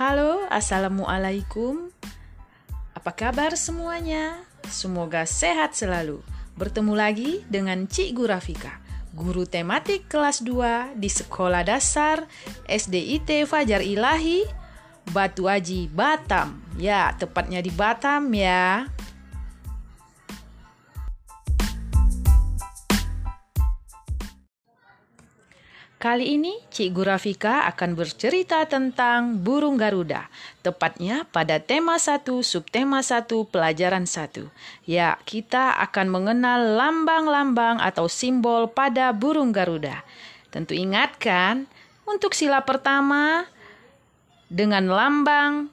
Halo, Assalamualaikum. Apa kabar semuanya? Semoga sehat selalu. Bertemu lagi dengan Cik Gurafika, guru tematik kelas 2 di Sekolah Dasar SDIT Fajar Ilahi, Batu Aji, Batam. Ya, tepatnya di Batam ya. Kali ini Cik Gurafika akan bercerita tentang burung Garuda, tepatnya pada tema 1 subtema 1 pelajaran 1. Ya, kita akan mengenal lambang-lambang atau simbol pada burung Garuda. Tentu ingatkan untuk sila pertama dengan lambang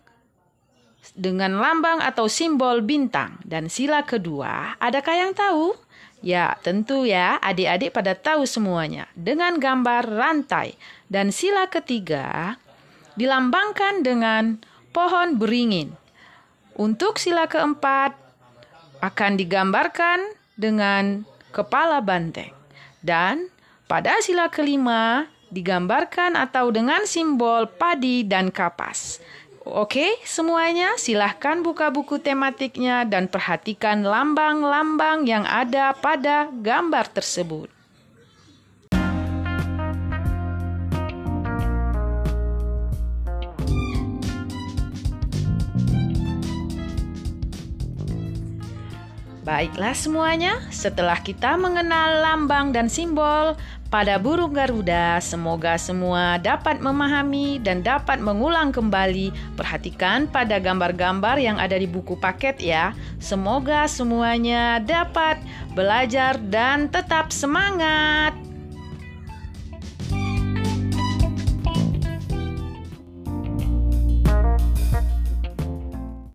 dengan lambang atau simbol bintang dan sila kedua, adakah yang tahu? Ya, tentu ya, adik-adik pada tahu semuanya. Dengan gambar rantai dan sila ketiga dilambangkan dengan pohon beringin. Untuk sila keempat akan digambarkan dengan kepala banteng. Dan pada sila kelima digambarkan atau dengan simbol padi dan kapas. Oke, semuanya silahkan buka buku tematiknya dan perhatikan lambang-lambang yang ada pada gambar tersebut. Baiklah semuanya, setelah kita mengenal lambang dan simbol, pada burung Garuda, semoga semua dapat memahami dan dapat mengulang kembali. Perhatikan pada gambar-gambar yang ada di buku paket ya. Semoga semuanya dapat belajar dan tetap semangat.